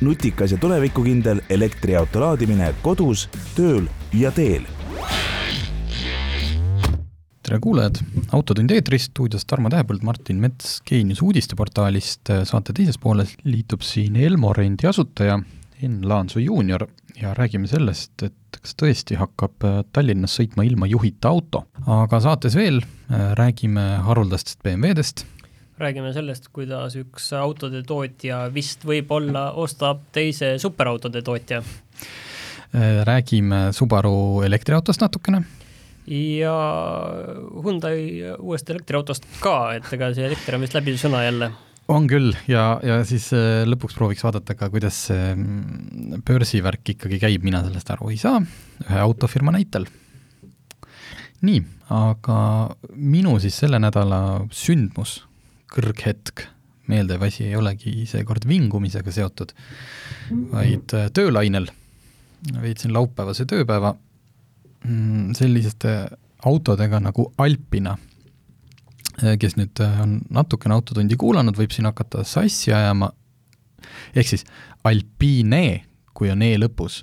nutikas ja tulevikukindel elektriauto laadimine kodus, tööl ja teel. Tere kuulajad, Autotund eetris, stuudios Tarmo Tähepõld, Martin Mets Geenius uudisteportaalist, saate teises pooles liitub siin Elmo rendi asutaja Enn Laansoo juunior ja räägime sellest, et kas tõesti hakkab äh, Tallinnas sõitma ilma juhita auto. aga saates veel äh, räägime haruldastest BMW-dest, räägime sellest, kuidas üks autode tootja vist võib-olla ostab teise superautode tootja. Äh, räägime Subaru elektriautost natukene ja Hyundai uuest elektriautost ka, et ega see elekter on vist läbiv sõna jälle on küll ja, ja siis äh, lõpuks prooviks vaadata ka, kuidas see mm, börsivärk ikkagi käib, mina sellest aru ei saa, ühe autofirma näitel. nii, aga minu siis selle nädala sündmus, kõrghetk, meeldiv asi ei olegi seekord vingumisega seotud, vaid äh, töölainel. Veetsin laupäevase tööpäeva mm, selliste autodega nagu Alpina. Äh, kes nüüd äh, on natukene Autotundi kuulanud, võib siin hakata sassi ajama, ehk siis Alpine, kui on E lõpus,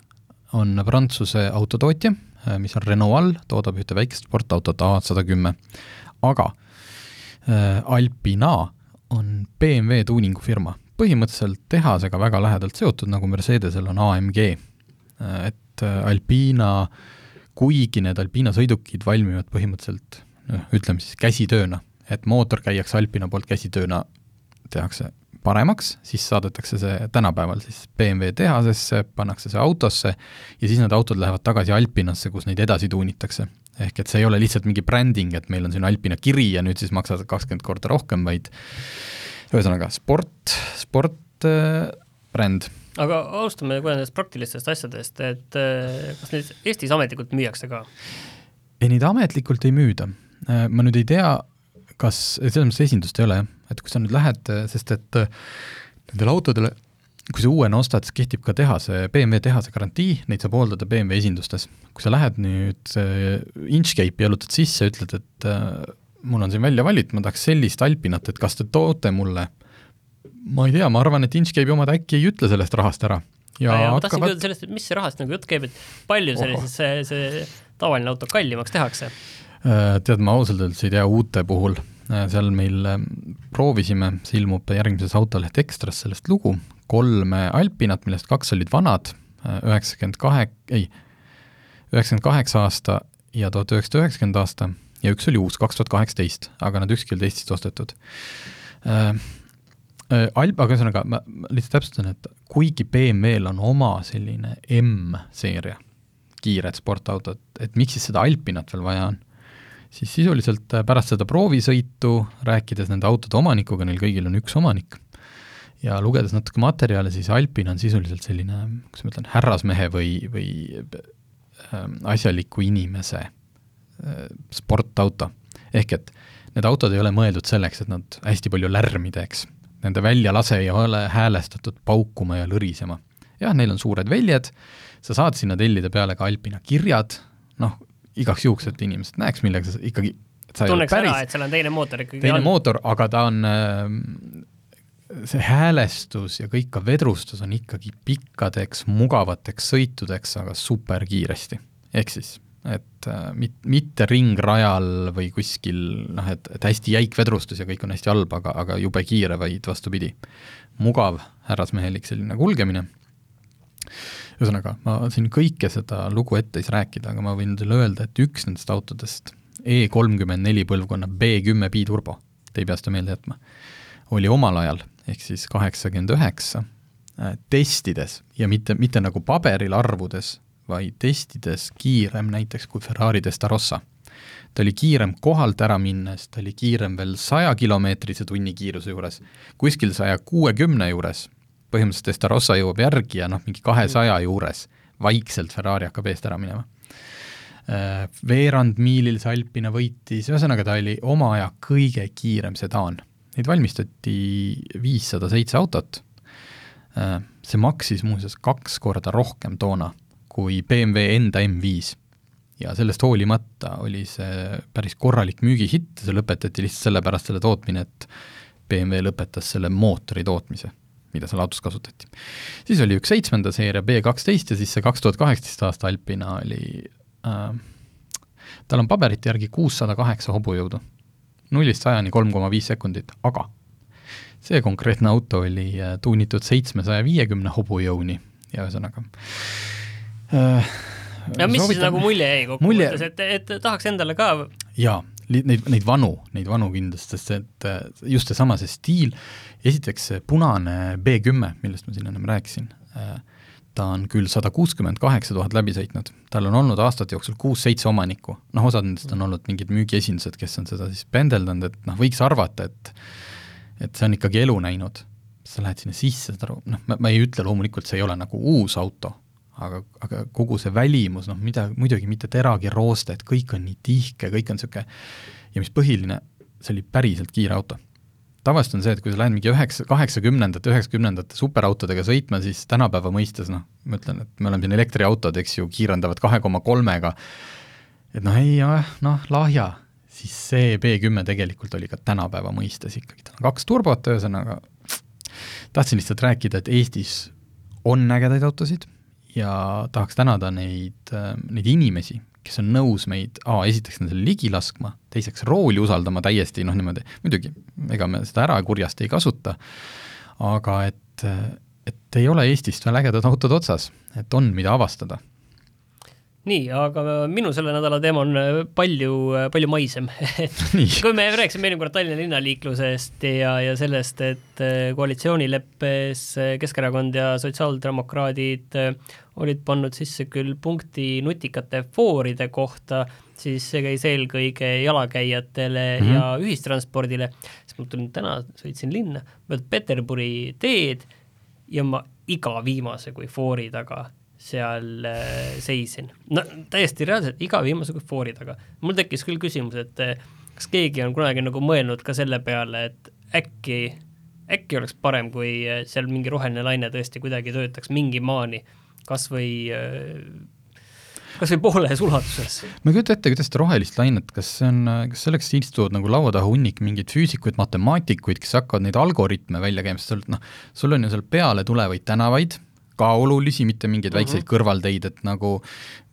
on Prantsuse autotootja, mis on Renault all, toodab ühte väikest sportautot A110. aga äh, Alpina on BMW tuuningufirma, põhimõtteliselt tehasega väga lähedalt seotud, nagu Mercedesel on AMG. et Alpina, kuigi need Alpina sõidukid valmivad põhimõtteliselt noh, ütleme siis käsitööna et mootor käiakse Alpina poolt käsitööna, tehakse paremaks, siis saadetakse see tänapäeval siis BMW tehasesse, pannakse see autosse ja siis need autod lähevad tagasi Alpinasse, kus neid edasi tuunitakse. Ehk et see ei ole lihtsalt mingi bränding, et meil on siin Alpina kiri ja nüüd siis maksad kakskümmend korda rohkem, vaid ühesõnaga sport, sport äh,, bränd. aga alustame kohe nendest praktilistest asjadest, et äh, kas neid Eestis ametlikult müüakse ka? ei, neid ametlikult ei müüda. Äh, ma nüüd ei tea, kas, selles mõttes esindust ei ole jah, et kui sa nüüd lähed, sest et äh, nendele autodele, kui sa uuena ostad, siis kehtib ka tehase, BMW tehase garantii, neid saab hooldada BMW esindustes. kui sa lähed nüüd äh, Inchcape'i jalutad sisse, ütled, et äh, mul on siin välja valitud, ma tahaks sellist Alpinat, et kas te toote mulle ma ei tea, ma arvan, et Inchcape'i omad äkki ei ütle sellest rahast ära. ja, ja ma tahtsin küsida sellest, et mis rahast nagu jutt käib, et palju sellises see, see tavaline auto kallimaks tehakse? Äh, tead, ma ausalt öeldes ei tea uute puhul, seal meil proovisime, see ilmub järgmises Autoleht Ekstras sellest lugu, kolme Alpinat, millest kaks olid vanad, üheksakümmend kahe, ei, üheksakümmend kaheksa aasta ja tuhat üheksasada üheksakümmend aasta ja üks oli uus, kaks tuhat kaheksateist, aga nad ükski ei olnud Eestist ostetud äh,. Alp, aga ühesõnaga, ma lihtsalt täpsustan, et kuigi BMW-l on oma selline M-seeria kiired sportautod, et miks siis seda Alpinat veel vaja on siis sisuliselt äh, pärast seda proovisõitu, rääkides nende autode omanikuga, neil kõigil on üks omanik, ja lugedes natuke materjale, siis Alpin on sisuliselt selline, kuidas ma ütlen, härrasmehe või, või äh, asjaliku inimese äh, sportauto. ehk et need autod ei ole mõeldud selleks, et nad hästi palju lärmi teeks. Nende väljalase ei ole häälestatud paukuma ja lõrisema. jah, neil on suured väljad, sa saad sinna tellida peale ka Alpina kirjad, noh, igaks juhuks, et inimesed näeks, millega sa ikkagi tunneks ära, et seal on teine mootor ikkagi teine all. mootor, aga ta on äh, see häälestus ja kõik ka vedrustus on ikkagi pikkadeks mugavateks sõitudeks, aga superkiiresti. ehk siis, et äh, mit-, mitte ringrajal või kuskil noh, et, et hästi jäik vedrustus ja kõik on hästi halb, aga, aga jube kiire, vaid vastupidi. mugav, härrasmehelik selline kulgemine ühesõnaga, ma siin kõike seda lugu ette ei saa rääkida, aga ma võin teile öelda, et üks nendest autodest, E kolmkümmend neli põlvkonna B kümme biturbo, te ei pea seda meelde jätma, oli omal ajal, ehk siis kaheksakümmend üheksa, äh, testides ja mitte, mitte nagu paberil arvudes, vaid testides kiirem näiteks kui Ferrari Testarossa. ta oli kiirem kohalt ära minnes, ta oli kiirem veel saja kilomeetrise tunnikiiruse juures, kuskil saja kuuekümne juures põhimõtteliselt Estarossa jõuab järgi ja noh, mingi kahesaja juures vaikselt Ferrari hakkab eest ära minema. Äh, veerand miilil see Alpina võitis, ühesõnaga ta oli oma aja kõige kiirem sedaan. Neid valmistati viissada seitse autot, äh, see maksis muuseas kaks korda rohkem toona kui BMW enda M5 ja sellest hoolimata oli see päris korralik müügihitt, see lõpetati lihtsalt sellepärast, selle tootmine, et BMW lõpetas selle mootori tootmise, mida seal autos kasutati. siis oli üks seitsmenda seeria B kaksteist ja siis see kaks tuhat kaheksateist aasta Alpina oli äh, tal on paberite järgi kuussada kaheksa hobujõudu. Nullist sajani kolm koma viis sekundit, aga see konkreetne auto oli äh, tuunitud seitsmesaja viiekümne hobujõuni ja ühesõnaga äh, ja mis siis nagu mulje jäi kokkuvõttes, et, et tahaks endale ka jaa, neid, neid vanu, neid vanu kindlasti, sest et äh, just seesama, see stiil, esiteks see punane B kümme, millest ma siin ennem rääkisin, äh, ta on küll sada kuuskümmend kaheksa tuhat läbi sõitnud, tal on olnud aastate jooksul kuus-seitse omanikku, noh, osad nendest on olnud mingid müügiesindused, kes on seda siis pendeldanud, et noh, võiks arvata, et et see on ikkagi elu näinud. sa lähed sinna sisse, saad aru, noh, ma, ma ei ütle loomulikult, see ei ole nagu uus auto, aga, aga kogu see välimus, noh mida, muidugi mitte teragi roosted, kõik on nii tihke, kõik on niisugune ja mis põhiline, see oli päriselt kiire auto. Tavaliselt on see, et kui sa lähed mingi üheksa, kaheksakümnendate, üheksakümnendate superautodega sõitma, siis tänapäeva mõistes noh, ma ütlen, et me oleme siin elektriautod, eks ju, kiirendavad kahe koma kolmega, et noh, ei noh, lahja, siis see B10 tegelikult oli ka tänapäeva mõistes ikkagi, tal on kaks turbot, ühesõnaga tahtsin lihtsalt rääkida, et Eestis on ägedaid autosid ja tahaks tänada neid, neid inimesi, kes on nõus meid A, esiteks nendele ligi laskma, teiseks rooli usaldama täiesti noh, niimoodi, muidugi ega me seda ära kurjast ei kasuta, aga et, et ei ole Eestist veel ägedad autod otsas, et on, mida avastada nii, aga minu selle nädala teema on äh, palju, äh, palju maisem. Kui me rääkisime eelmine kord Tallinna linnaliiklusest ja, ja sellest, et äh, koalitsioonileppes Keskerakond ja sotsiaaldemokraadid olid pannud sisse küll punkti nutikate fooride kohta, siis see käis eelkõige jalakäijatele mm -hmm. ja ühistranspordile, siis mul tuli täna, sõitsin linna, mööda Peterburi teed ja ma iga viimase kui foori taga seal äh, seisin. no täiesti reaalselt iga viimase kui foori taga. mul tekkis küll küsimus, et äh, kas keegi on kunagi nagu mõelnud ka selle peale, et äkki, äkki oleks parem, kui äh, seal mingi roheline laine tõesti kuidagi töötaks mingi maani kas või kas või pooles ulatuses. ma ei kujuta ette, kuidas seda rohelist lainet, kas see on, kas selleks istuvad nagu laua taha hunnik mingeid füüsikuid, matemaatikuid, kes hakkavad neid algoritme välja käima, sest seal noh, sul on ju seal peale tulevaid tänavaid, ka olulisi, mitte mingeid mm -hmm. väikseid kõrvalteid, et nagu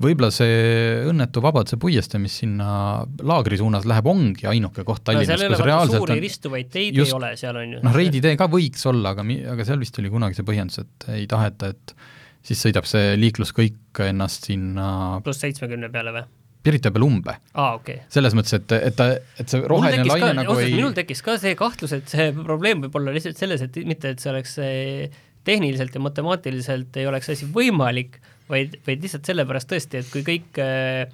võib-olla see õnnetu Vabaduse puiestee, mis sinna laagri suunas läheb, ongi ainuke koht Tallinnas no,, kus reaalselt suuri on ristuvaid teid just, ei ole, seal on ju. noh, Reidi tee ka võiks olla, aga mi-, aga seal vist oli kunagi see põhjendus, et ei taheta, et siis sõidab see liiklus kõik ennast sinna pluss seitsmekümne peale või? Pirita peale umbe. okei okay.. selles mõttes, et, et ta, et see roheline laine ka, nagu ei minul tekkis ka see kahtlus, et see probleem võib olla lihtsalt selles, et mitte, et see oleks tehniliselt ja matemaatiliselt ei oleks asi võimalik, vaid, vaid lihtsalt sellepärast tõesti, et kui kõik äh,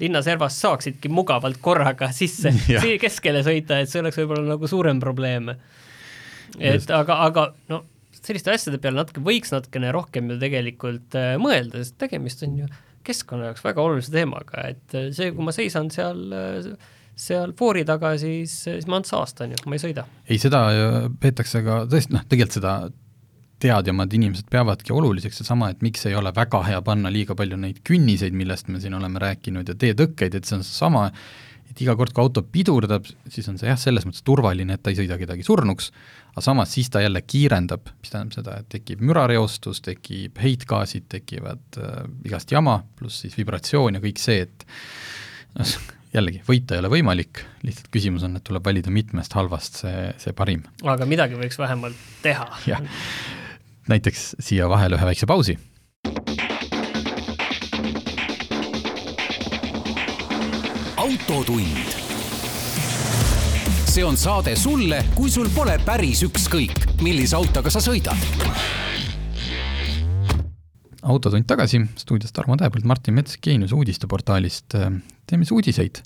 linnaservas saaksidki mugavalt korraga sisse keskele sõita, et see oleks võib-olla nagu suurem probleem. et aga, aga no selliste asjade peale natuke võiks natukene rohkem ju tegelikult äh, mõelda, sest tegemist on ju keskkonna jaoks väga olulise teemaga, et äh, see, kui ma seisan seal äh, seal foori taga, siis, siis ma ainult saastan ju, ma ei sõida. ei, seda peetakse ka tõesti, noh, tegelikult seda teadjamad inimesed peavadki oluliseks seesama, et miks ei ole väga hea panna liiga palju neid künniseid, millest me siin oleme rääkinud, ja teetõkkeid, et see on seesama, et iga kord, kui auto pidurdab, siis on see jah, selles mõttes turvaline, et ta ei sõida kedagi surnuks, aga samas siis ta jälle kiirendab, mis tähendab seda, et tekib mürareostus, tekib heitgaasid, tekivad äh, igast jama, pluss siis vibratsioon ja kõik see, et noh, jällegi, võita ei ole võimalik, lihtsalt küsimus on, et tuleb valida mitmest halvast see, see parim. aga midagi võiks vähemalt teha. jah, näiteks siia vahele ühe väikse pausi. autotund. see on saade sulle, kui sul pole päris ükskõik, millise autoga sa sõidad. autotund tagasi, stuudios Tarmo Tähepõld, Martin Mets Geenius uudisteportaalist. teeme siis uudiseid.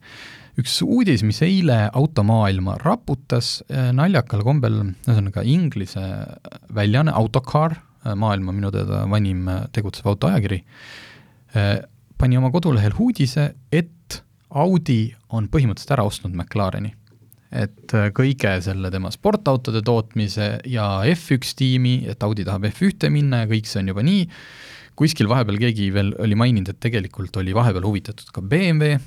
Üks uudis, mis eile automaailma raputas naljakal kombel, ühesõnaga inglise väljaanne Autocar, maailma minu teada vanim tegutsev autoajakiri, pani oma kodulehel uudise, et Audi on põhimõtteliselt ära ostnud McLareni. Et äh, kõige selle tema sportautode tootmise ja F1 tiimi, et Audi tahab F1-e minna ja kõik see on juba nii, kuskil vahepeal keegi veel oli maininud, et tegelikult oli vahepeal huvitatud ka BMW,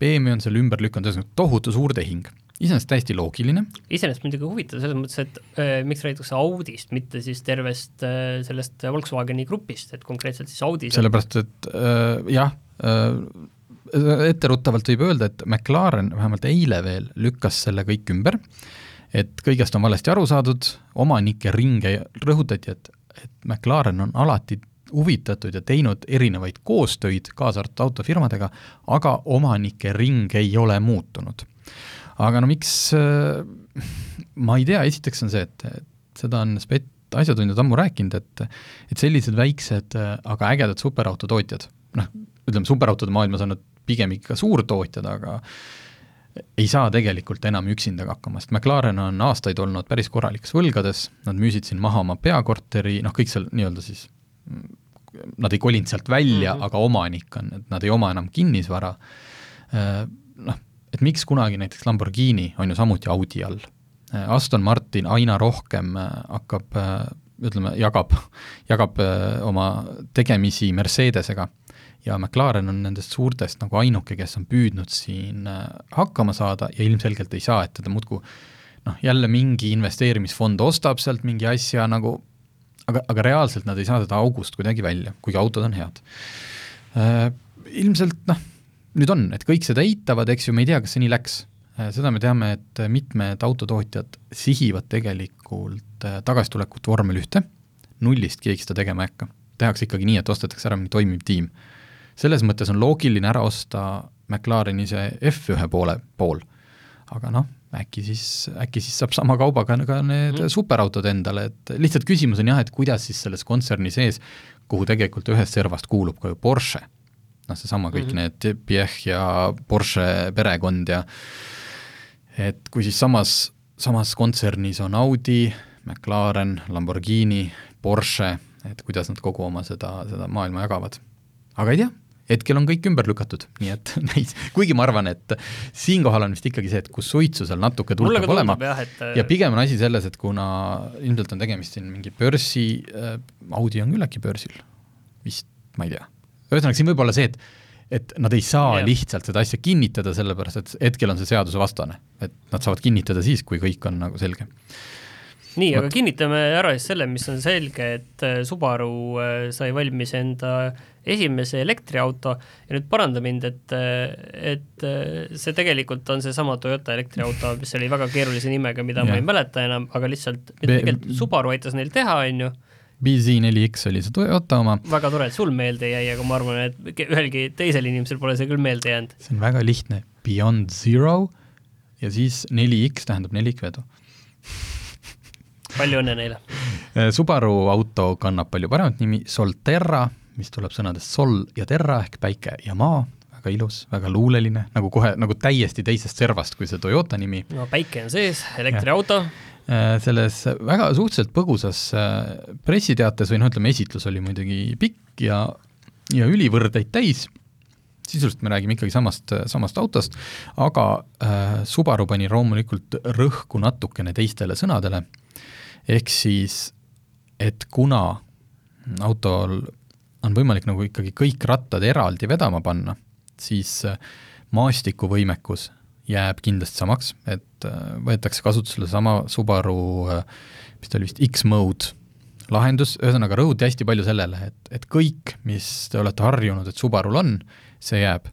BMW on selle ümber lükanud, ühesõnaga tohutu suur tehing. iseenesest täiesti loogiline. iseenesest muidugi huvitav selles mõttes, et äh, miks räägitakse Audist, mitte siis tervest äh, sellest Volkswageni grupist, et konkreetselt siis Audi sellepärast, et äh, jah äh,, etteruttavalt võib öelda, et McLaren vähemalt eile veel lükkas selle kõik ümber, et kõigest on valesti aru saadud, omanike ringe rõhutati, et, et McLaren on alati huvitatud ja teinud erinevaid koostöid, kaasa arvatud autofirmadega, aga omanike ring ei ole muutunud. aga no miks, ma ei tea, esiteks on see, et, et seda on spet-, asjatundjad ammu rääkinud, et et sellised väiksed, aga ägedad superautotootjad, noh, ütleme, superautode maailmas on nad pigem ikka suurtootjad, aga ei saa tegelikult enam üksinda hakkama, sest McLaren on aastaid olnud päris korralikes võlgades, nad müüsid siin maha oma peakorteri, noh, kõik seal nii-öelda siis, nad ei kolinud sealt välja mm, -hmm. aga omanik on, et nad ei oma enam kinnisvara, noh, et miks kunagi näiteks Lamborghini on ju samuti Audi all. Aston Martin aina rohkem hakkab, ütleme, jagab, jagab oma tegemisi Mercedesega ja McLaren on nendest suurtest nagu ainuke, kes on püüdnud siin äh, hakkama saada ja ilmselgelt ei saa, et teda muudkui noh, jälle mingi investeerimisfond ostab sealt mingi asja nagu, aga, aga reaalselt nad ei saa seda august kuidagi välja, kuigi autod on head äh,. Ilmselt noh, nüüd on, et kõik seda eitavad, eks ju, me ei tea, kas see nii läks äh,. seda me teame, et mitmed autotootjad sihivad tegelikult äh, tagasitulekut vormel ühte, nullist keegi seda tegema ei hakka. tehakse ikkagi nii, et ostetakse ära mingi toimiv tiim selles mõttes on loogiline ära osta McLareni see F1 poole pool, aga noh, äkki siis, äkki siis saab sama kaubaga ka need mm. superautod endale, et lihtsalt küsimus on jah, et kuidas siis selles kontserni sees, kuhu tegelikult ühest servast kuulub ka ju Porsche, noh, seesama kõik mm -hmm. need Piech ja Porsche perekond ja et kui siis samas, samas kontsernis on Audi, McLaren, Lamborghini, Porsche, et kuidas nad kogu oma seda, seda maailma jagavad. aga ei tea, hetkel on kõik ümber lükatud, nii et neid, kuigi ma arvan, et siinkohal on vist ikkagi see, et kus suitsu seal natuke tuld peab olema jah, et... ja pigem on asi selles, et kuna ilmselt on tegemist siin mingi börsi äh,, Audi on küll äkki börsil, vist, ma ei tea. ühesõnaga, siin võib olla see, et et nad ei saa yeah. lihtsalt seda asja kinnitada, sellepärast et hetkel on see seadusevastane. et nad saavad kinnitada siis, kui kõik on nagu selge nii, aga kinnitame ära siis selle, mis on selge, et äh, Subaru äh, sai valmis enda esimese elektriauto ja nüüd paranda mind, et, äh, et see tegelikult on seesama Toyota elektriauto, mis oli väga keerulise nimega, mida yeah. ma ei mäleta enam, aga lihtsalt, mida tegelikult Subaru aitas neil teha, on ju BZ4X oli see Toyota oma. väga tore, et sul meelde jäi, aga ma arvan, et ühelgi teisel inimesel pole see küll meelde jäänud. see on väga lihtne, Beyond Zero ja siis 4X tähendab nelikvedu palju õnne neile! Äh, Subaru auto kannab palju paremat nimi, Solterra, mis tuleb sõnadest sol ja terra ehk päike ja maa, väga ilus, väga luuleline, nagu kohe, nagu täiesti teisest servast kui see Toyota nimi. no päike on sees, elektriauto. Äh, selles väga suhteliselt põgusas äh, pressiteates või noh, ütleme esitlus oli muidugi pikk ja, ja ülivõrdeid täis, sisuliselt me räägime ikkagi samast, samast autost, aga äh, Subaru pani loomulikult rõhku natukene teistele sõnadele ehk siis, et kuna autol on võimalik nagu ikkagi kõik rattad eraldi vedama panna, siis äh, maastikuvõimekus jääb kindlasti samaks, et äh, võetakse kasutusele sama Subaru, äh, mis ta oli vist, X-Mode lahendus, ühesõnaga rõhuti hästi palju sellele, et, et kõik, mis te olete harjunud, et Subarul on, see jääb.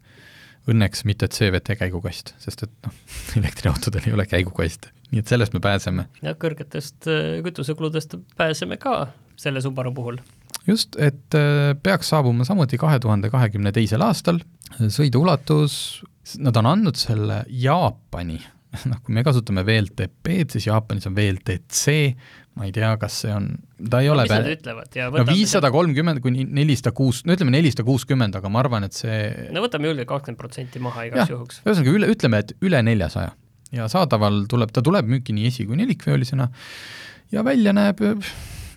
Õnneks mitte CVT käigukast, sest et noh, elektriautodel ei ole käigukaste nii et sellest me pääseme. ja kõrgetest äh, kütusekuludest pääseme ka selle Subaru puhul. just, et äh, peaks saabuma samuti kahe tuhande kahekümne teisel aastal, sõidu ulatus, nad on andnud selle Jaapani noh, kui me kasutame VLTP-d, siis Jaapanis on VLTC, ma ei tea, kas see on, ta ei no, ole mis nad ütlevad ja no viissada kolmkümmend kuni nelisada kuus, no ütleme nelisada kuuskümmend, aga ma arvan, et see no võtame julgelt kakskümmend protsenti maha igaks juhuks. ühesõnaga üle, ütleme, et üle neljasaja. Ja saadaval tuleb, ta tuleb müüki nii esi- kui nelikvöölisena ja välja näeb,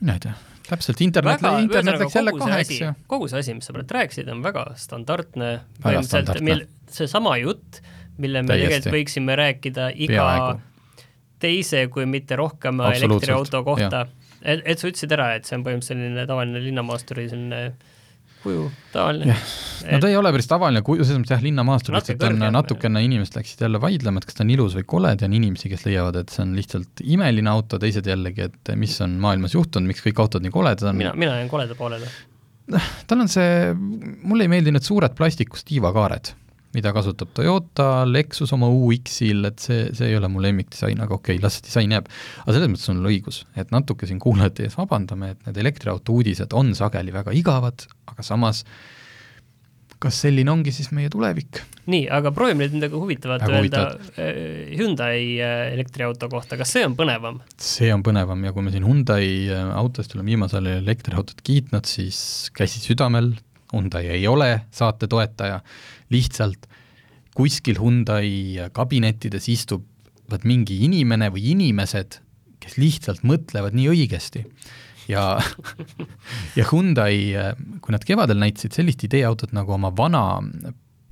mina ei tea, täpselt, internet, internet läks jälle kaheks ja kogu see asi, mis sa praegu rääkisid, on väga standardne, põhimõtteliselt seesama jutt, mille me tegelikult võiksime rääkida iga Peaaegu. teise, kui mitte rohkema elektriauto kohta. et, et sa ütlesid ära, et see on põhimõtteliselt selline tavaline linnamaasturi selline kuju, tavaline. no ta ei ole päris tavaline kuju, selles mõttes jah, linnamaastur lihtsalt on natukene, inimesed läksid jälle vaidlema, et kas ta on ilus või kole, ja on inimesi, kes leiavad, et see on lihtsalt imeline auto, teised jällegi, et mis on maailmas juhtunud, miks kõik autod nii koledad on. mina, mina jään koleda poolele. tal on see, mulle ei meeldi need suured plastikust tiivakaared mida kasutab Toyota, Lexus oma UX-il, et see, see ei ole mu lemmikdisain, aga okei okay,, las see disain jääb. aga selles mõttes on õigus, et natuke siin kuulajate ees vabandame, et need elektriauto uudised on sageli väga igavad, aga samas kas selline ongi siis meie tulevik? nii, aga proovime nüüd midagi huvitavat öelda huvitavat. Hyundai äh, elektriauto kohta, kas see on põnevam? see on põnevam ja kui me siin Hyundai äh, autost oleme viimasel ajal elektriautot kiitnud, siis käsi südamel, Hyundai ei ole saate toetaja lihtsalt kuskil Hyundai kabinettides istub vaat mingi inimene või inimesed, kes lihtsalt mõtlevad nii õigesti. ja, ja Hyundai, kui nad kevadel näitasid sellist ideeautot nagu oma vana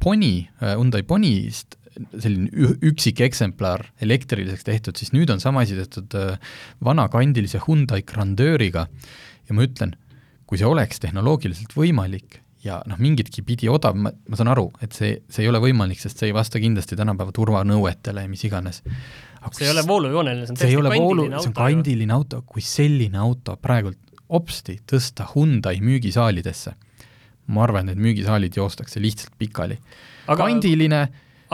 Pony, Hyundai Ponyst, selline üksik eksemplar elektriliseks tehtud, siis nüüd on sama asi tehtud äh, vana kandilise Hyundai Grandeuriga ja ma ütlen, kui see oleks tehnoloogiliselt võimalik, ja noh, mingitki pidi odav, ma, ma saan aru, et see, see ei ole võimalik, sest see ei vasta kindlasti tänapäeva turvanõuetele ja mis iganes. see ei ole voolujooneline, see on täiesti kandiline auto. see on kandiline auto, kui selline auto praegult hopsti tõsta Hyundai müügisaalidesse, ma arvan, et need müügisaalid joostakse lihtsalt pikali. kandiline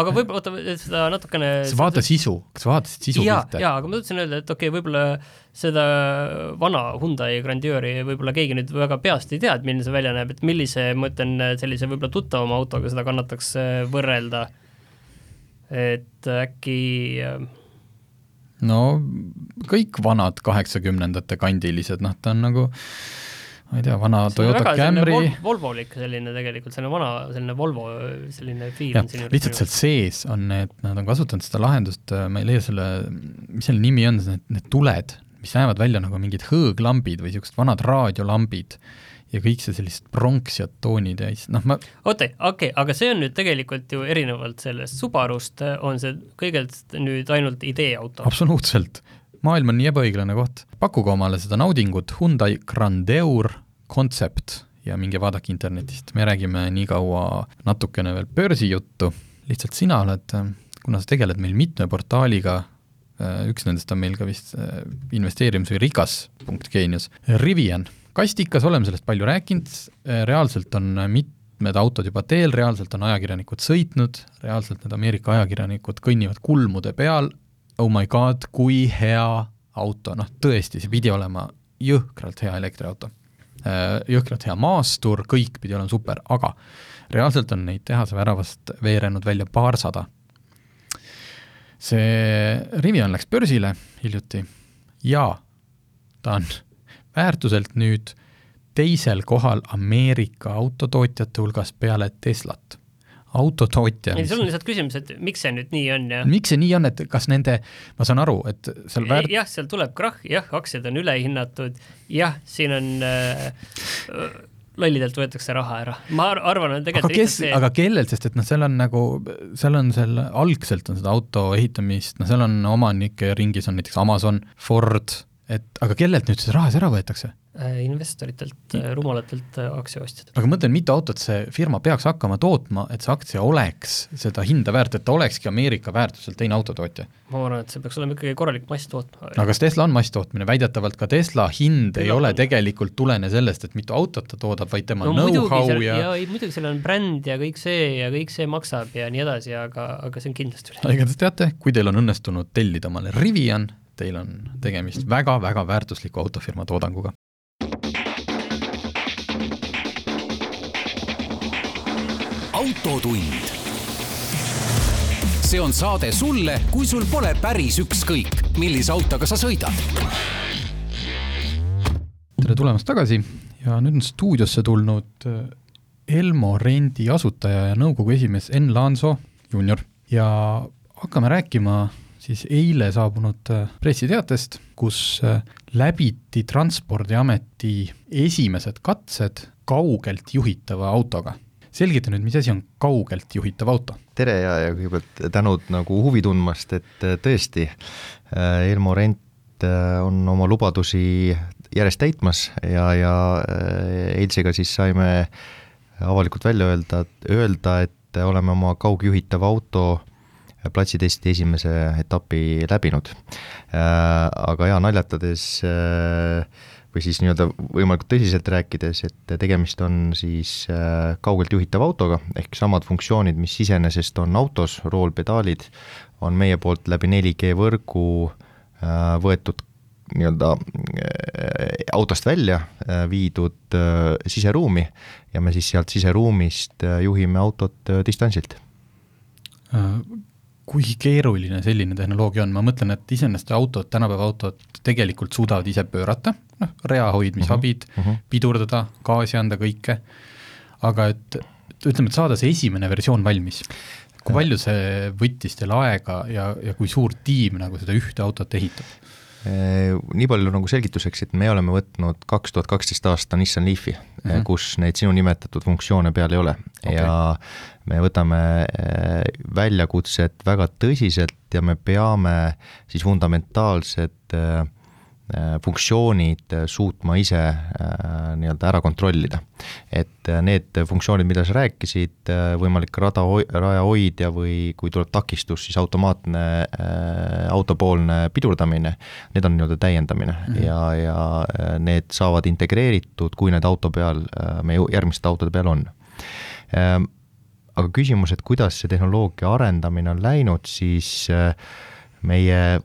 aga võib-olla, oota, seda natukene sa vaata sisu, kas vaatasid sisu jaa, jaa, aga ma tahtsin öelda, et okei okay,, võib-olla seda vana Hyundai Grandieuri võib-olla keegi nüüd väga peast ei tea, et milline see välja näeb, et millise, ma ütlen, sellise võib-olla tuttavama autoga seda kannataks äh, võrrelda, et äkki äh, no kõik vanad kaheksakümnendate kandilised, noh, ta on nagu ma ei tea, vana Toyota Camry Vol. Volvolik selline tegelikult, selline vana, selline Volvo selline fiil on siin lihtsalt seal sees on need, nad on kasutanud seda lahendust, ma ei leia selle, mis selle nimi on, need, need tuled, mis näevad välja nagu mingid hõõglambid või niisugused vanad raadiolambid ja kõik see sellised pronksiad toonid ja noh, ma oota, okei okay,, aga see on nüüd tegelikult ju erinevalt sellest Subarust, on see kõigelt nüüd ainult ideeauto? absoluutselt, maailm on nii ebaõiglane koht. pakkuge omale seda naudingut Hyundai Grandeur Concept ja minge vaadake internetist, me räägime nii kaua natukene veel börsijuttu, lihtsalt sina oled, kuna sa tegeled meil mitme portaaliga, üks nendest on meil ka vist äh, investeerimis- või rikas.geenius, Rivian, kastikas, oleme sellest palju rääkinud, reaalselt on mitmed autod juba teel, reaalselt on ajakirjanikud sõitnud, reaalselt need Ameerika ajakirjanikud kõnnivad kulmude peal, oh my god, kui hea auto, noh tõesti, see pidi olema jõhkralt hea elektriauto. Äh, jõhkralt hea maastur, kõik pidi olema super, aga reaalselt on neid tehase väravast veerenud välja paarsada. see Rivian läks börsile hiljuti ja ta on väärtuselt nüüd teisel kohal Ameerika autotootjate hulgas peale Teslat autotootja. ei, sul on lihtsalt küsimus, et miks see nüüd nii on ja miks see nii on, et kas nende, ma saan aru, et seal väärt... jah, seal tuleb krahh, jah, aktsiad on ülehinnatud, jah, siin on äh, lollidelt võetakse raha ära. ma arvan, et tegelikult aga kes, see... aga kellelt, sest et noh, seal on nagu, seal on seal, algselt on seda auto ehitamist, noh, seal on omanike ringis on näiteks Amazon, Ford, et aga kellelt nüüd see raha siis ära võetakse? Äh, investoritelt, äh, rumalatelt äh, aktsiaostjatelt. aga mõtlen, mitu autot see firma peaks hakkama tootma, et see aktsia oleks seda hinda väärt, et ta olekski Ameerika väärtuselt teine autotootja? ma arvan, et see peaks olema ikkagi korralik masstootma. no kas Tesla on masstootmine, väidetavalt ka Tesla hind Tesla ei ole tegelikult tulene sellest, et mitu autot ta toodab, vaid tema no, know-how ja ja ei, muidugi seal on bränd ja kõik see ja kõik see maksab ja nii edasi, aga, aga see on kindlasti üle. igatahes teate, kui teil on õnnestunud tellida omale Rivian, teil on tegemist väga-väga väärtusliku autofirma toodanguga. autotund. see on saade sulle, kui sul pole päris ükskõik, millise autoga sa sõidad. tere tulemast tagasi ja nüüd on stuudiosse tulnud äh, Elmo Rendi asutaja ja nõukogu esimees Enn Laanso juunior ja hakkame rääkima siis eile saabunud äh, pressiteatest, kus äh, läbiti Transpordiameti esimesed katsed kaugelt juhitava autoga selgita nüüd, mis asi on kaugelt juhitav auto? tere ja, ja kõigepealt tänud nagu huvi tundmast, et äh, tõesti, Elmo Rent on oma lubadusi järjest täitmas ja, ja eilsega siis saime avalikult välja öelda, öelda, et oleme oma kaugjuhitava auto platsitesti esimese etapi läbinud. Aga jaa, naljatades äh, või siis nii-öelda võimalikult tõsiselt rääkides, et tegemist on siis äh, kaugelt juhitava autoga, ehk samad funktsioonid, mis iseenesest on autos, roolpedaalid, on meie poolt läbi 4G võrgu äh, võetud nii-öelda äh, autost välja, viidud siseruumi ja me siis sealt siseruumist juhime autot distantsilt kui keeruline selline tehnoloogia on, ma mõtlen, et iseenesest autod, tänapäeva autod tegelikult suudavad ise pöörata, noh, rea hoidmisabid uh, -huh, uh -huh. pidurdada, gaasi anda, kõike, aga et ütleme, et saada see esimene versioon valmis, kui palju see võttis teil aega ja, ja kui suur tiim nagu seda ühte autot ehitab? Äh, nii palju nagu selgituseks, et me oleme võtnud kaks tuhat kaksteist aasta Nissan Leafi mm, -hmm. kus neid sinu nimetatud funktsioone peal ei ole okay. ja me võtame äh, väljakutset väga tõsiselt ja me peame siis fundamentaalsed äh, Äh, funktsioonid äh, suutma ise äh, nii-öelda ära kontrollida. et need funktsioonid, mida sa rääkisid, võimalik rada, rajahoidja või kui tuleb takistus, siis automaatne autopoolne pidurdamine, need on nii-öelda täiendamine mm -hmm. ja, ja need saavad integreeritud, kui need auto peal, meie järgmiste autode peal on aga küsimus, et kuidas see tehnoloogia arendamine on läinud, siis meie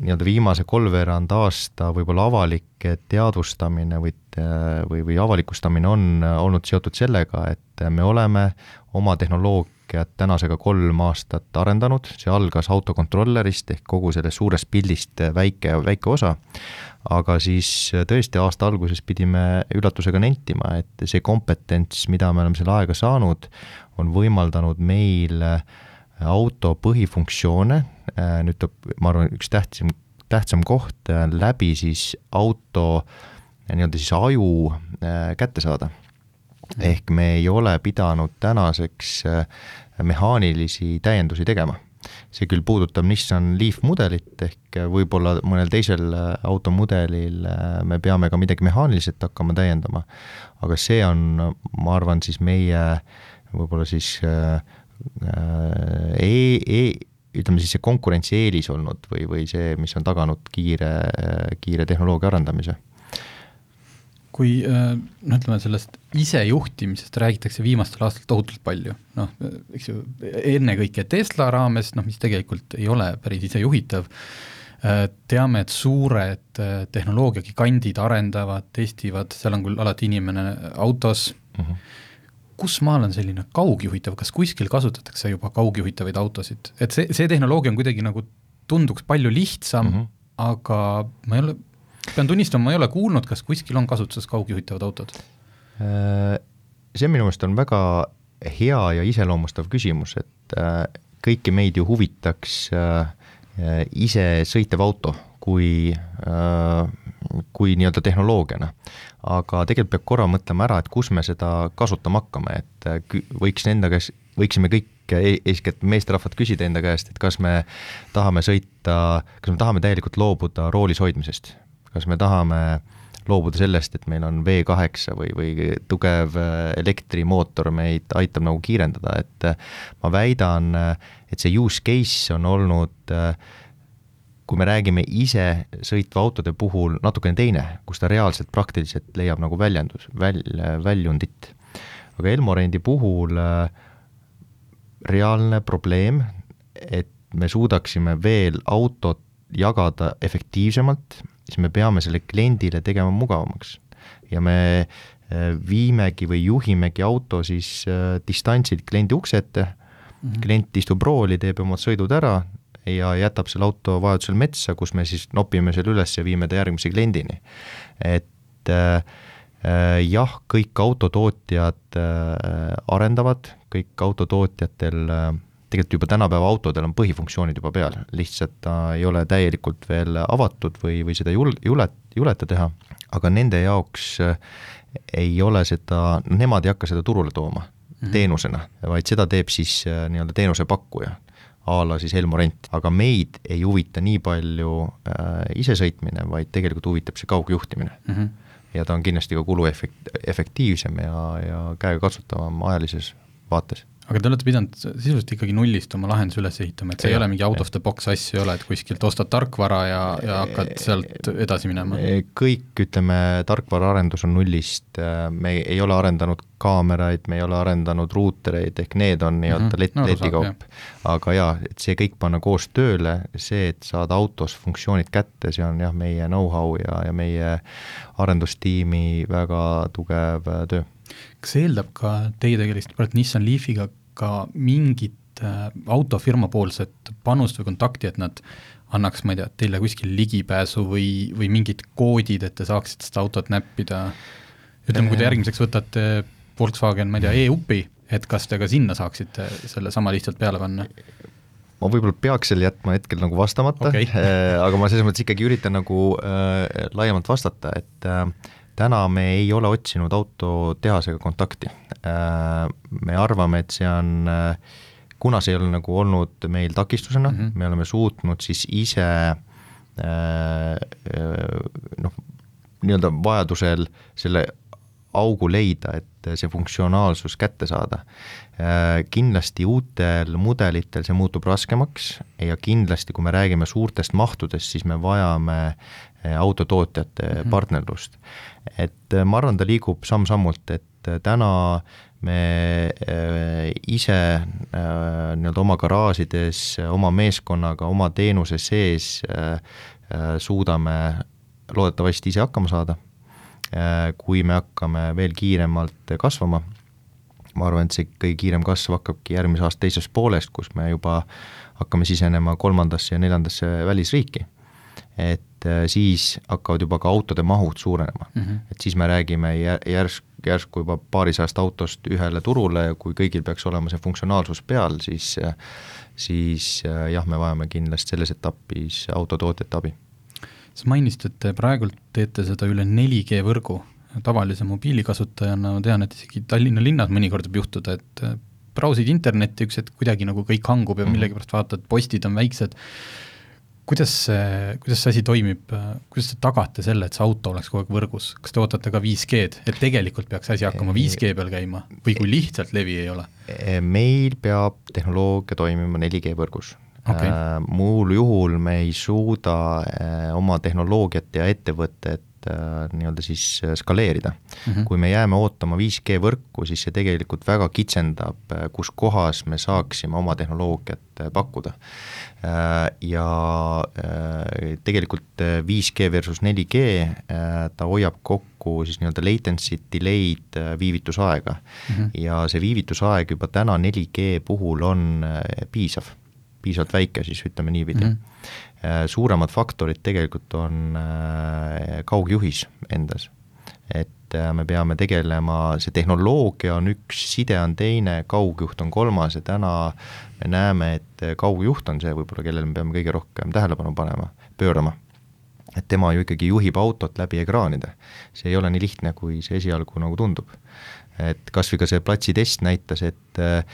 nii-öelda viimase kolmveerand aasta võib-olla avalik teadvustamine või, või, või avalikustamine on olnud seotud sellega, et me oleme oma tehnoloogiat tänasega kolm aastat arendanud, see algas autokontrollerist ehk kogu sellest suurest pildist väike, väike osa, aga siis tõesti aasta alguses pidime üllatusega nentima, et see kompetents, mida me oleme selle aega saanud, on võimaldanud meil auto põhifunktsioone nüüd tuleb, ma arvan, üks tähtsam, tähtsam koht äh, läbi siis auto äh, nii-öelda siis aju kätte saada. ehk me ei ole pidanud tänaseks mehaanilisi täiendusi tegema. see küll puudutab Nissan Leaf mudelit, ehk võib-olla mõnel teisel automudelil me peame ka midagi mehaaniliselt hakkama täiendama, aga see on, ma arvan, siis meie võib-olla siis äh, e, e, ütleme siis see konkurentsieelis olnud või, või see, mis on taganud kiire, kiire tehnoloogia arendamise? kui noh, ütleme sellest isejuhtimisest räägitakse viimastel aastatel tohutult palju, noh, eks ju, ennekõike Tesla raames, noh, mis tegelikult ei ole päris isejuhitav, äh, teame, et suured äh, tehnoloogiagigandid arendavad, testivad, seal on küll alati inimene autos uh, mhm. Kus maal on selline kaugjuhitav, kas kuskil kasutatakse juba kaugjuhitavaid autosid, et see, see tehnoloogia on kuidagi nagu, tunduks palju lihtsam mm, -hmm. aga ma ei ole, pean tunnistama, ma ei ole kuulnud, kas kuskil on kasutuses kaugjuhitavad autod? Äh, see minu meelest on väga hea ja iseloomustav küsimus, et äh, kõiki meid ju huvitaks äh, ise sõitev auto kui, kui nii-öelda tehnoloogiana aga tegelikult peab korra mõtlema ära, et kus me seda kasutama hakkame, et äh, võiks enda käest, võiksime kõik e-, eeskätt meesterahvad küsida enda käest, et kas me tahame sõita, kas me tahame täielikult loobuda roolis hoidmisest, kas me tahame loobuda sellest, et meil on V8 või, või tugev äh, elektrimootor meid aitab nagu kiirendada, et äh, ma väidan, et see use case on olnud äh, kui me räägime ise sõitva autode puhul natukene teine, kus ta reaalselt praktiliselt leiab nagu väljendus, väl-, väljundit. aga Elmorendi puhul äh, reaalne probleem, et me suudaksime veel autot jagada efektiivsemalt, siis me peame selle kliendile tegema mugavamaks. ja me äh, viimegi või juhimegi auto siis äh, distantsilt kliendi ukse ette mm. -hmm. klient istub rooli, teeb omad sõidud ära ja jätab selle auto vajadusel metsa, kus me siis nopime selle üles ja viime ta järgmise kliendini. et äh, äh jah, kõik autotootjad äh, arendavad, kõik autotootjatel äh, tegelikult juba tänapäeva autodel on põhifunktsioonid juba peal, lihtsalt ta ei ole täielikult veel avatud või, või seda jul-, julet-, juleta teha, aga nende jaoks ei ole seda, nemad ei hakka seda turule tooma mm -hmm. teenusena, vaid seda teeb siis äh, nii-öelda teenusepakkuja a la siis Elmorent, aga meid ei huvita nii palju äh, isesõitmine, vaid tegelikult huvitab see kaugjuhtimine mm. -hmm. ja ta on kindlasti ka kuluefekt-, efektiivsem ja, ja käegakatsutavam ajalises vaates aga te olete pidanud sisuliselt ikkagi nullist oma lahenduse üles ehitama, et see ja, ei ole mingi out of the box asju ei ole, et kuskilt ostad tarkvara ja, ja hakkad sealt edasi minema? kõik, ütleme, tarkvaraarendus on nullist, me ei ole arendanud kaameraid, me ei ole arendanud ruutereid, ehk need on nii-öelda mm -hmm. let-, no, letikaup. aga jaa, et see kõik panna koos tööle, see, et saada autos funktsioonid kätte, see on jah, meie know-how ja, ja meie arendustiimi väga tugev töö kas see eeldab ka teie tegelist praegu Nissan Leafiga ka mingit äh, autofirma poolset panust või kontakti, et nad annaks, ma ei tea, teile kuskil ligipääsu või, või mingid koodid, et te saaksite seda autot näppida, ütleme, kui te järgmiseks võtate Volkswagen, ma ei tea, e-upi, et kas te ka sinna saaksite selle sama lihtsalt peale panna? ma võib-olla peaks selle jätma hetkel nagu vastamata okay. äh, aga ma selles mõttes ikkagi üritan nagu äh, laiemalt vastata, et äh, täna me ei ole otsinud autotehasega kontakti. Äh, me arvame, et see on, äh, kuna see ei ole nagu olnud meil takistusena mm, -hmm. me oleme suutnud siis ise äh, noh, nii-öelda vajadusel selle augu leida, et see funktsionaalsus kätte saada. Kindlasti uutel mudelitel see muutub raskemaks ja kindlasti, kui me räägime suurtest mahtudest, siis me vajame autotootjate mm -hmm. partnerlust et äh, ma arvan, ta liigub samm-sammult, et äh, täna me äh, ise nii-öelda oma garaažides, oma meeskonnaga, oma teenuse sees suudame loodetavasti ise hakkama saada. Kui me hakkame veel kiiremalt kasvama, ma arvan, et see kõige kiirem kasv hakkabki järgmise aasta teises pooles, kus me juba hakkame sisenema kolmandasse ja neljandasse välisriiki et äh, siis hakkavad juba ka autode mahud suurenema mm. -hmm. et siis me räägime järsk, järsku juba paarisajast autost ühele turule ja kui kõigil peaks olema see funktsionaalsus peal, siis siis äh, jah, me vajame kindlasti selles etapis autotootjate abi. Sa mainisid, et te praegult teete seda üle 4G võrgu, tavalise mobiilikasutajana ma tean, et isegi Tallinna linnas mõnikord võib juhtuda, et äh, brausid internetti, üks hetk kuidagi nagu kõik hangub ja -hmm. millegipärast vaatad, postid on väiksed. Kuidas see, kuidas see asi toimib, kuidas te tagate selle, et see auto oleks kogu aeg võrgus, kas te ootate ka 5G-d, et tegelikult peaks asi hakkama 5G peal käima või kui lihtsalt levi ei ole? meil peab tehnoloogia toimima 4G võrgus okay.. Äh, muul juhul me ei suuda äh, oma tehnoloogiat ja ettevõtet Äh, nii-öelda siis skaleerida mm. -hmm. kui me jääme ootama 5G võrku, siis see tegelikult väga kitsendab, kus kohas me saaksime oma tehnoloogiat pakkuda. Ja tegelikult 5G versus 4G, ta hoiab kokku siis nii-öelda latency't, delay'd, viivitusaega mm. -hmm. ja see viivitusaeg juba täna 4G puhul on piisav, piisavalt väike siis ütleme niipidi mm. -hmm suuremad faktorid tegelikult on äh, kaugjuhis endas. et äh, me peame tegelema, see tehnoloogia on üks, side on teine, kaugjuht on kolmas ja täna me näeme, et kaugjuht on see võib-olla, kellele me peame kõige rohkem tähelepanu panema, pöörama et tema ju ikkagi juhib autot läbi ekraanide. see ei ole nii lihtne, kui see esialgu nagu tundub et kas või ka see platsitest näitas, et äh,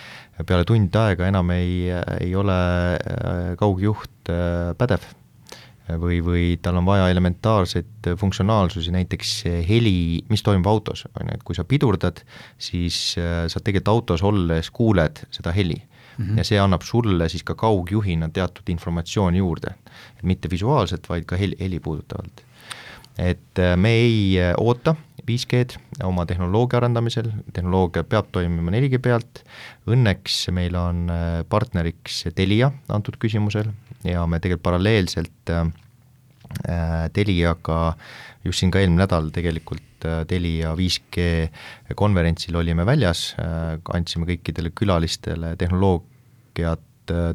peale tund aega enam ei, ei ole äh, kaugjuht äh, pädev või, või tal on vaja elementaarseid funktsionaalsusi, näiteks heli, mis toimub autos, on ju, et kui sa pidurdad, siis sa tegelikult autos olles kuuled seda heli mm. -hmm. ja see annab sulle siis ka kaugjuhina teatud informatsiooni juurde. mitte visuaalselt, vaid ka heli, heli puudutavalt. Et me ei oota 5G-d oma tehnoloogia arendamisel, tehnoloogia peab toimima 4G pealt, õnneks meil on äh, partneriks Telia antud küsimusel ja me tegelikult paralleelselt äh, äh, Teliaga just siin ka eelmine nädal tegelikult Telia 5G konverentsil olime väljas, andsime kõikidele külalistele tehnoloog-, tehnoloogiat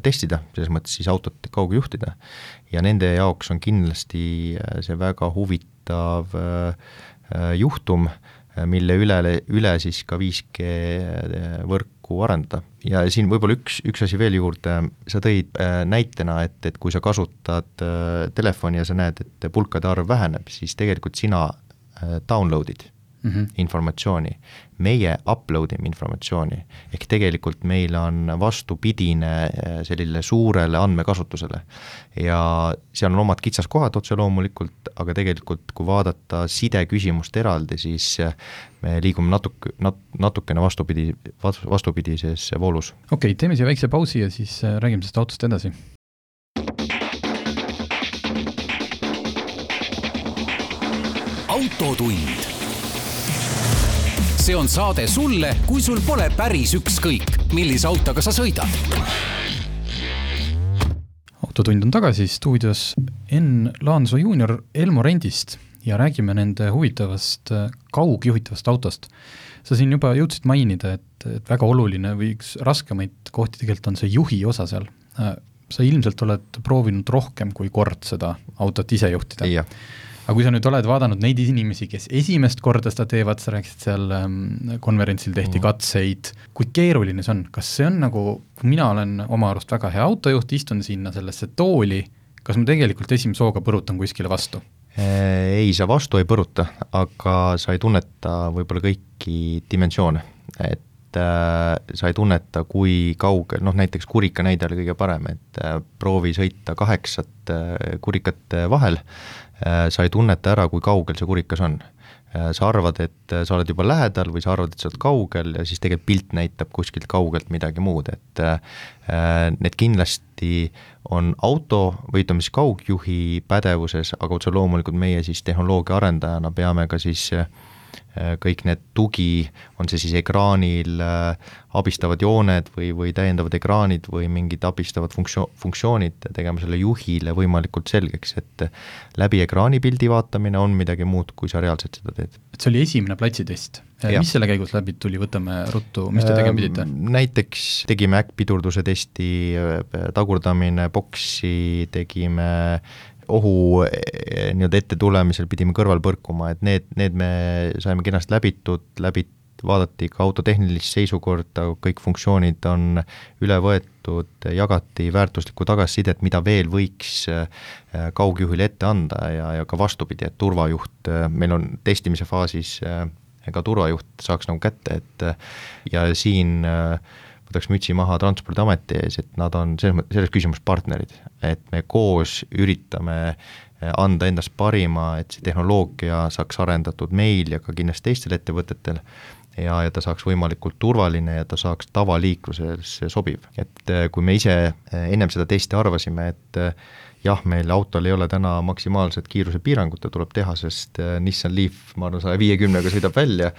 testida, selles mõttes siis autot kaugjuhtida. ja nende jaoks on kindlasti see väga huvitav juhtum, mille üle, üle siis ka 5G võrku arendada. ja siin võib-olla üks, üks asi veel juurde, sa tõid äh, näitena, et, et kui sa kasutad äh, telefoni ja sa näed, et pulkade arv väheneb, siis tegelikult sina äh, download'id mm -hmm. informatsiooni. meie upload ime informatsiooni, ehk tegelikult meil on vastupidine eh, sellisele suurele andmekasutusele. ja seal on omad kitsaskohad otse loomulikult, aga tegelikult kui vaadata sideküsimust eraldi, siis eh, me liigume natuke, nat-, natukene vastupidi, vastupidises voolus. okei okay,, teeme siia väikse pausi ja siis eh, räägime sellest autost edasi autotund see on saade sulle, kui sul pole päris ükskõik, millise autoga sa sõidad. autotund on tagasi stuudios Enn Laansoo juunior Elmo Rendist ja räägime nende huvitavast kaugjuhitavast autost. sa siin juba jõudsid mainida, et, et väga oluline või üks raskemaid kohti tegelikult on see juhi osa seal. Äh, sa ilmselt oled proovinud rohkem kui kord seda autot ise juhtida aga kui sa nüüd oled vaadanud neid inimesi, kes esimest korda seda teevad, sa rääkisid seal ähm, konverentsil tehti mm. katseid, kui keeruline see on, kas see on nagu, mina olen oma arust väga hea autojuht, istun sinna sellesse tooli, kas ma tegelikult esimese hooga põrutan kuskile vastu? Äh, ei, sa vastu ei põruta, aga sa ei tunneta võib-olla kõiki dimensioone, et äh, sa ei tunneta, kui kaugel, noh näiteks kurika näide oli kõige parem, et äh, proovi sõita kaheksat kurikat vahel sa ei tunneta ära, kui kaugel see kurikas on. Äh, sa arvad, et äh, sa oled juba lähedal või sa arvad, et sa oled kaugel ja siis tegelikult pilt näitab kuskilt kaugelt midagi muud, et need kindlasti on auto või ütleme siis kaugjuhi pädevuses, aga otse loomulikult meie siis tehnoloogia arendajana peame ka siis äh, Äh, kõik need tugi, on see siis ekraanil äh, abistavad jooned või, või täiendavad ekraanid või mingid abistavad funktsioon, funktsioonid, tegema selle juhile võimalikult selgeks, et läbi ekraanipildi vaatamine on midagi muud, kui sa reaalselt seda teed. et see oli esimene platsitest, äh, mis selle käigus läbi tuli, võtame ruttu, mis te tegema pidite? Näiteks tegime äkkpidurduse testi, tagurdamine, boksi, tegime ohu eh, nii-öelda ette tulemisel pidime kõrval põrkuma, et need, need me saime kenasti läbitud, läbi vaadati ka auto tehnilist seisukorda, kõik funktsioonid on üle võetud, jagati väärtuslikku tagasisidet, mida veel võiks eh, kaugjuhile ette anda ja, ja ka vastupidi, et turvajuht, eh, meil on testimise faasis ka turvajuht saaks nagu kätte, et ja siin äh, võtaks mütsi maha Transpordiameti ees, et nad on selles selles küsimuses partnerid, et me koos üritame eh, anda endast parima, et see tehnoloogia saaks arendatud meil ja ka kindlasti teistel ettevõtetel ja, ja ta saaks võimalikult turvaline ja ta saaks tavaliikluses sobiv. et eh, kui me ise eh, ennem seda testi arvasime, et jah, meil autol ei ole täna maksimaalset kiirusepiirangut, ta tuleb teha, sest äh, Nissan Leaf, ma arvan, saja viiekümnega sõidab välja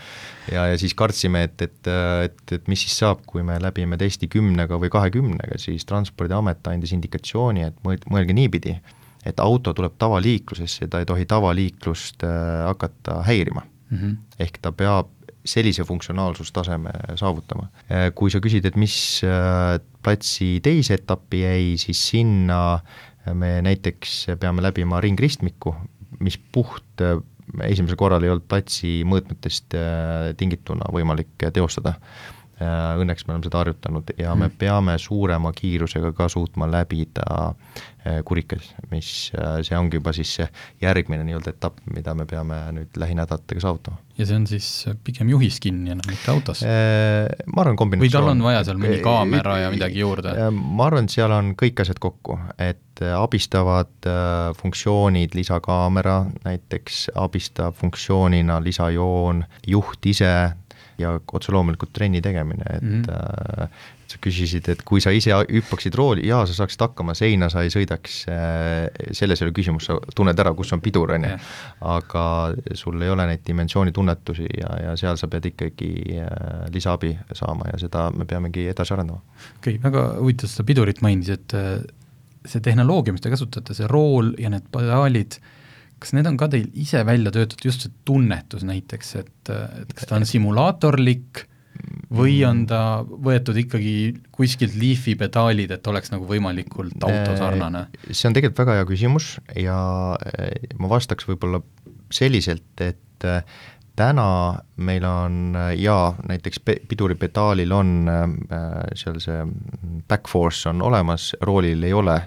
ja, ja siis kartsime, et, et, et, et mis siis saab, kui me läbime testi kümnega või kahekümnega, siis Transpordiamet andis indikatsiooni, et mõelge niipidi, et auto tuleb tavaliiklusesse, ta ei tohi tavaliiklust äh, hakata häirima mm. -hmm. ehk ta peab sellise funktsionaalsustaseme saavutama. Äh, kui sa küsid, et mis platsi teise etappi jäi, siis sinna me näiteks peame läbima ringristmiku, mis puht äh, esimesel korral ei olnud platsi mõõtmetest äh, tingituna võimalik teostada. Äh, õnneks me oleme seda harjutanud ja me mhm. peame suurema kiirusega ka suutma läbida kurikas, mis, see ongi juba siis see järgmine nii-öelda etapp, mida me peame nüüd lähinädalatega saavutama. ja see on siis pigem juhis kinni enam, mitte autos? Ma arvan, kombinatsioon. või tal on vaja seal mõni kaamera ja midagi juurde? Ma arvan, et seal on kõik asjad kokku, et äh, abistavad äh, funktsioonid, lisakaamera näiteks, abistab funktsioonina lisajoon, juht ise ja otse loomulikult trenni tegemine, et mm -hmm. sa küsisid, et kui sa ise hüppaksid rooli, jaa, sa saaksid hakkama, seina sa ei sõidaks, selles ei ole küsimus, sa tunned ära, kus on pidur, on ju. aga sul ei ole neid dimensioonitunnetusi ja, ja seal sa pead ikkagi lisaabi saama ja seda me peamegi edasi arendama. okei okay,, väga huvitav, sa pidurit mainisid, see tehnoloogia, mis te kasutate, see rool ja need pedaalid, kas need on ka teil ise välja töötatud, just see tunnetus näiteks, et, et kas ta on simulaatorlik või on ta võetud ikkagi kuskilt Leafi pedaalid, et oleks nagu võimalikult autosarnane? see on tegelikult väga hea küsimus ja ma vastaks võib-olla selliselt, et täna meil on jaa, näiteks piduripedaalil on seal see back force on olemas, roolil ei ole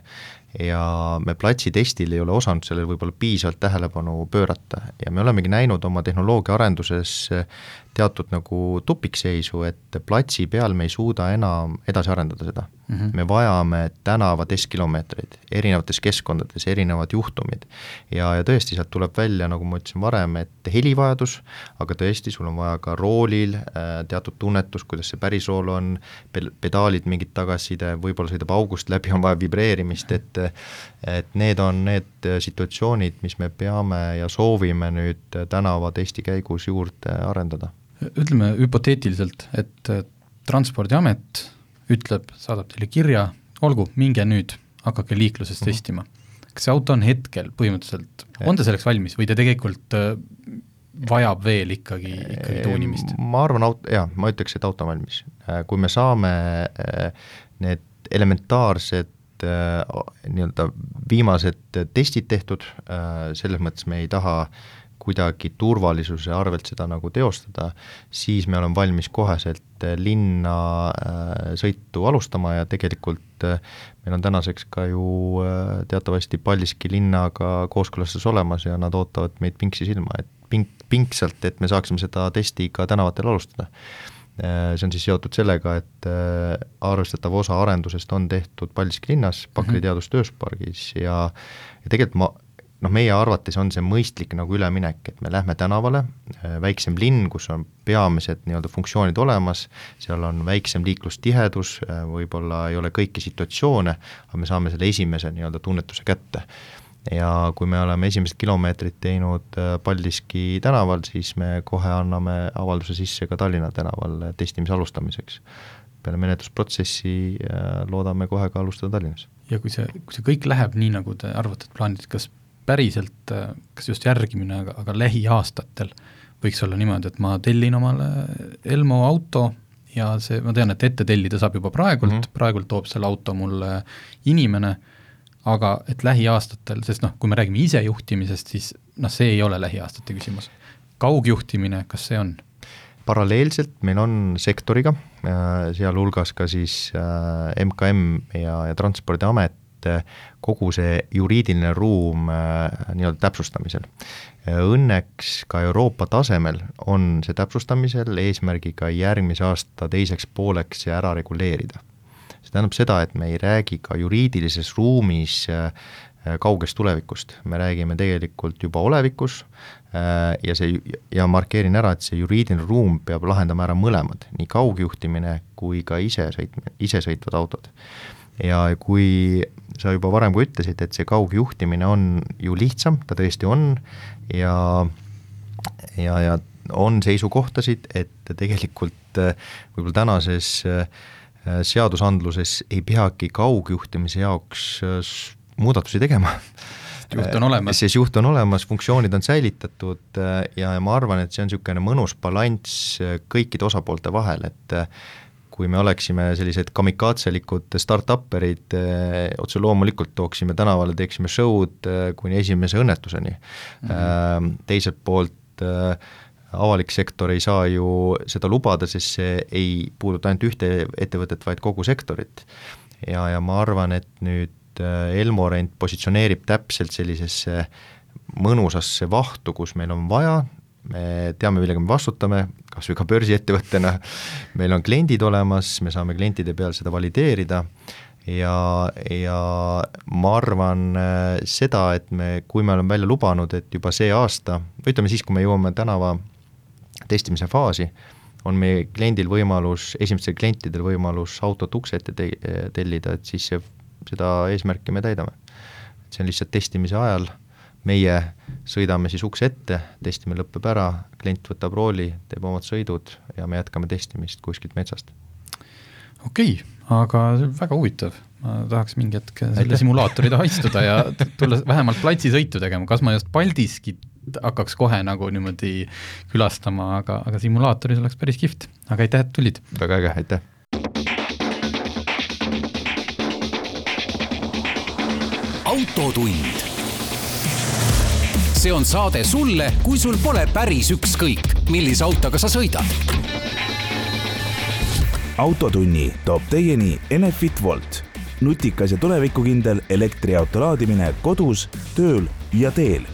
ja me platsitestil ei ole osanud sellele võib-olla piisavalt tähelepanu pöörata. Ja me olemegi näinud oma tehnoloogia arenduses teatud nagu tupikseisu, et platsi peal me ei suuda enam edasi arendada seda mm. -hmm. me vajame tänava testkilomeetreid, erinevates keskkondades erinevad juhtumid. ja, ja tõesti, sealt tuleb välja, nagu ma ütlesin varem, et helivajadus, aga tõesti, sul on vaja ka roolil äh, teatud tunnetus, kuidas see päris rool on, pedaalid mingit tagasiside, võib-olla sõidab august läbi, on vaja vibreerimist, et et need on need situatsioonid, mis me peame ja soovime nüüd tänavatesti käigus juurde arendada ütleme hüpoteetiliselt, et Transpordiamet ütleb, saadab teile kirja, olgu, minge nüüd, hakake liikluses mm -hmm. testima. kas see auto on hetkel põhimõtteliselt, on ta selleks valmis või ta tegelikult äh, vajab veel ikkagi, ikkagi tuunimist? ma arvan, aut-, jaa, ma ütleks, et auto on valmis. Äh, kui me saame äh, need elementaarsed nii-öelda viimased testid tehtud, selles mõttes me ei taha äh, kuidagi turvalisuse arvelt seda nagu teostada, siis me oleme valmis koheselt äh, linna äh, sõitu alustama ja tegelikult äh, meil on tänaseks ka ju teatavasti Paldiski linnaga kooskõlastus olemas ja nad ootavad meid pinksi silma, et pink, pingsalt, et me saaksime seda testi ka tänavatel alustada. See on siis seotud sellega, et arvestatav osa arendusest on tehtud Paldiski linnas, Pakri mm -hmm. teadus-tööstuspargis ja ja tegelikult ma noh, meie arvates on see mõistlik nagu üleminek, et me lähme tänavale, äh, väiksem linn, kus on peamised nii-öelda funktsioonid olemas, seal on väiksem liiklustihedus, äh, võib-olla ei ole kõiki situatsioone, aga me saame selle esimese nii-öelda tunnetuse kätte. ja kui me oleme esimesed kilomeetrid teinud äh, Paldiski tänaval, siis me kohe anname avalduse sisse ka Tallinna tänaval testimise alustamiseks. peale menetlusprotsessi loodame kohe ka alustada Tallinnas ja kui see, kui see kõik läheb nii, nagu te arvate, et plaanite, kas päriselt, kas just järgimine, aga, aga lähiaastatel võiks olla niimoodi, et ma tellin omale Elmo auto ja see, ma tean, et ette tellida saab juba praegult mm, -hmm. praegult toob selle auto mulle inimene, aga et lähiaastatel, sest noh, kui me räägime isejuhtimisest, siis noh, see ei ole lähiaastate küsimus. kaugjuhtimine, kas see on? paralleelselt meil on sektoriga, äh, sealhulgas ka siis äh, MKM ja, ja Transpordiamet kogu see juriidiline ruum äh, nii-öelda täpsustamisel. Õnneks ka Euroopa tasemel on see täpsustamisel eesmärgiga järgmise aasta teiseks pooleks see ära reguleerida. see tähendab seda, et me ei räägi ka juriidilises ruumis äh, kaugest tulevikust, me räägime tegelikult juba olevikus ja see, ja markeerin ära, et see juriidiline ruum peab lahendama ära mõlemad, nii kaugjuhtimine kui ka isesõitmine, isesõitvad autod ja kui sa juba varem ka ütlesid, et see kaugjuhtimine on ju lihtsam, ta tõesti on, ja ja, ja on seisukohtasid, et tegelikult äh, võib-olla tänases äh, seadusandluses ei peagi kaugjuhtimise jaoks äh, muudatusi tegema juht on olemas. siis juht on olemas, funktsioonid on säilitatud ja ma arvan, et see on niisugune mõnus balanss kõikide osapoolte vahel, et kui me oleksime sellised kamikaatselikud startup'erid, eh, otse loomulikult tooksime tänavale, teeksime show'd eh, kuni esimese õnnetuseni mm. -hmm. Teiselt poolt avalik sektor ei saa ju seda lubada, sest see ei puuduta ainult ühte ettevõtet, vaid kogu sektorit. ja, ja ma arvan, et nüüd Elmorent positsioneerib täpselt sellisesse mõnusasse vahtu, kus meil on vaja me teame, millega me vastutame, kas või ka börsiettevõttena, meil on kliendid olemas, me saame klientide peal seda valideerida. Ja, ja ma arvan äh, seda, et me, kui me oleme välja lubanud, et juba see aasta, ütleme siis, kui me jõuame tänava testimise faasi, on meie kliendil võimalus, esimestel klientidel võimalus autot ukse ette te tellida, et siis see, seda eesmärki me täidame. see on lihtsalt testimise ajal meie sõidame siis uks ette, testimine lõpeb ära, klient võtab rooli, teeb omad sõidud ja me jätkame testimist kuskilt metsast. okei okay,, aga väga huvitav, ma tahaks mingi hetk selle Aitäh. simulaatori taha istuda ja tulla vähemalt platsisõitu tegema, kas ma just Paldiski et hakkaks kohe nagu niimoodi külastama, aga, aga simulaatoris oleks päris kihvt, aga aitäh, et tulid! väga äge, aitäh! autotund. See on saade sulle, kui sul pole päris ükskõik, millise autoga sa sõidad. autotunni toob teieni Enefit Volt, nutikas ja tulevikukindel elektriauto laadimine kodus, tööl ja teel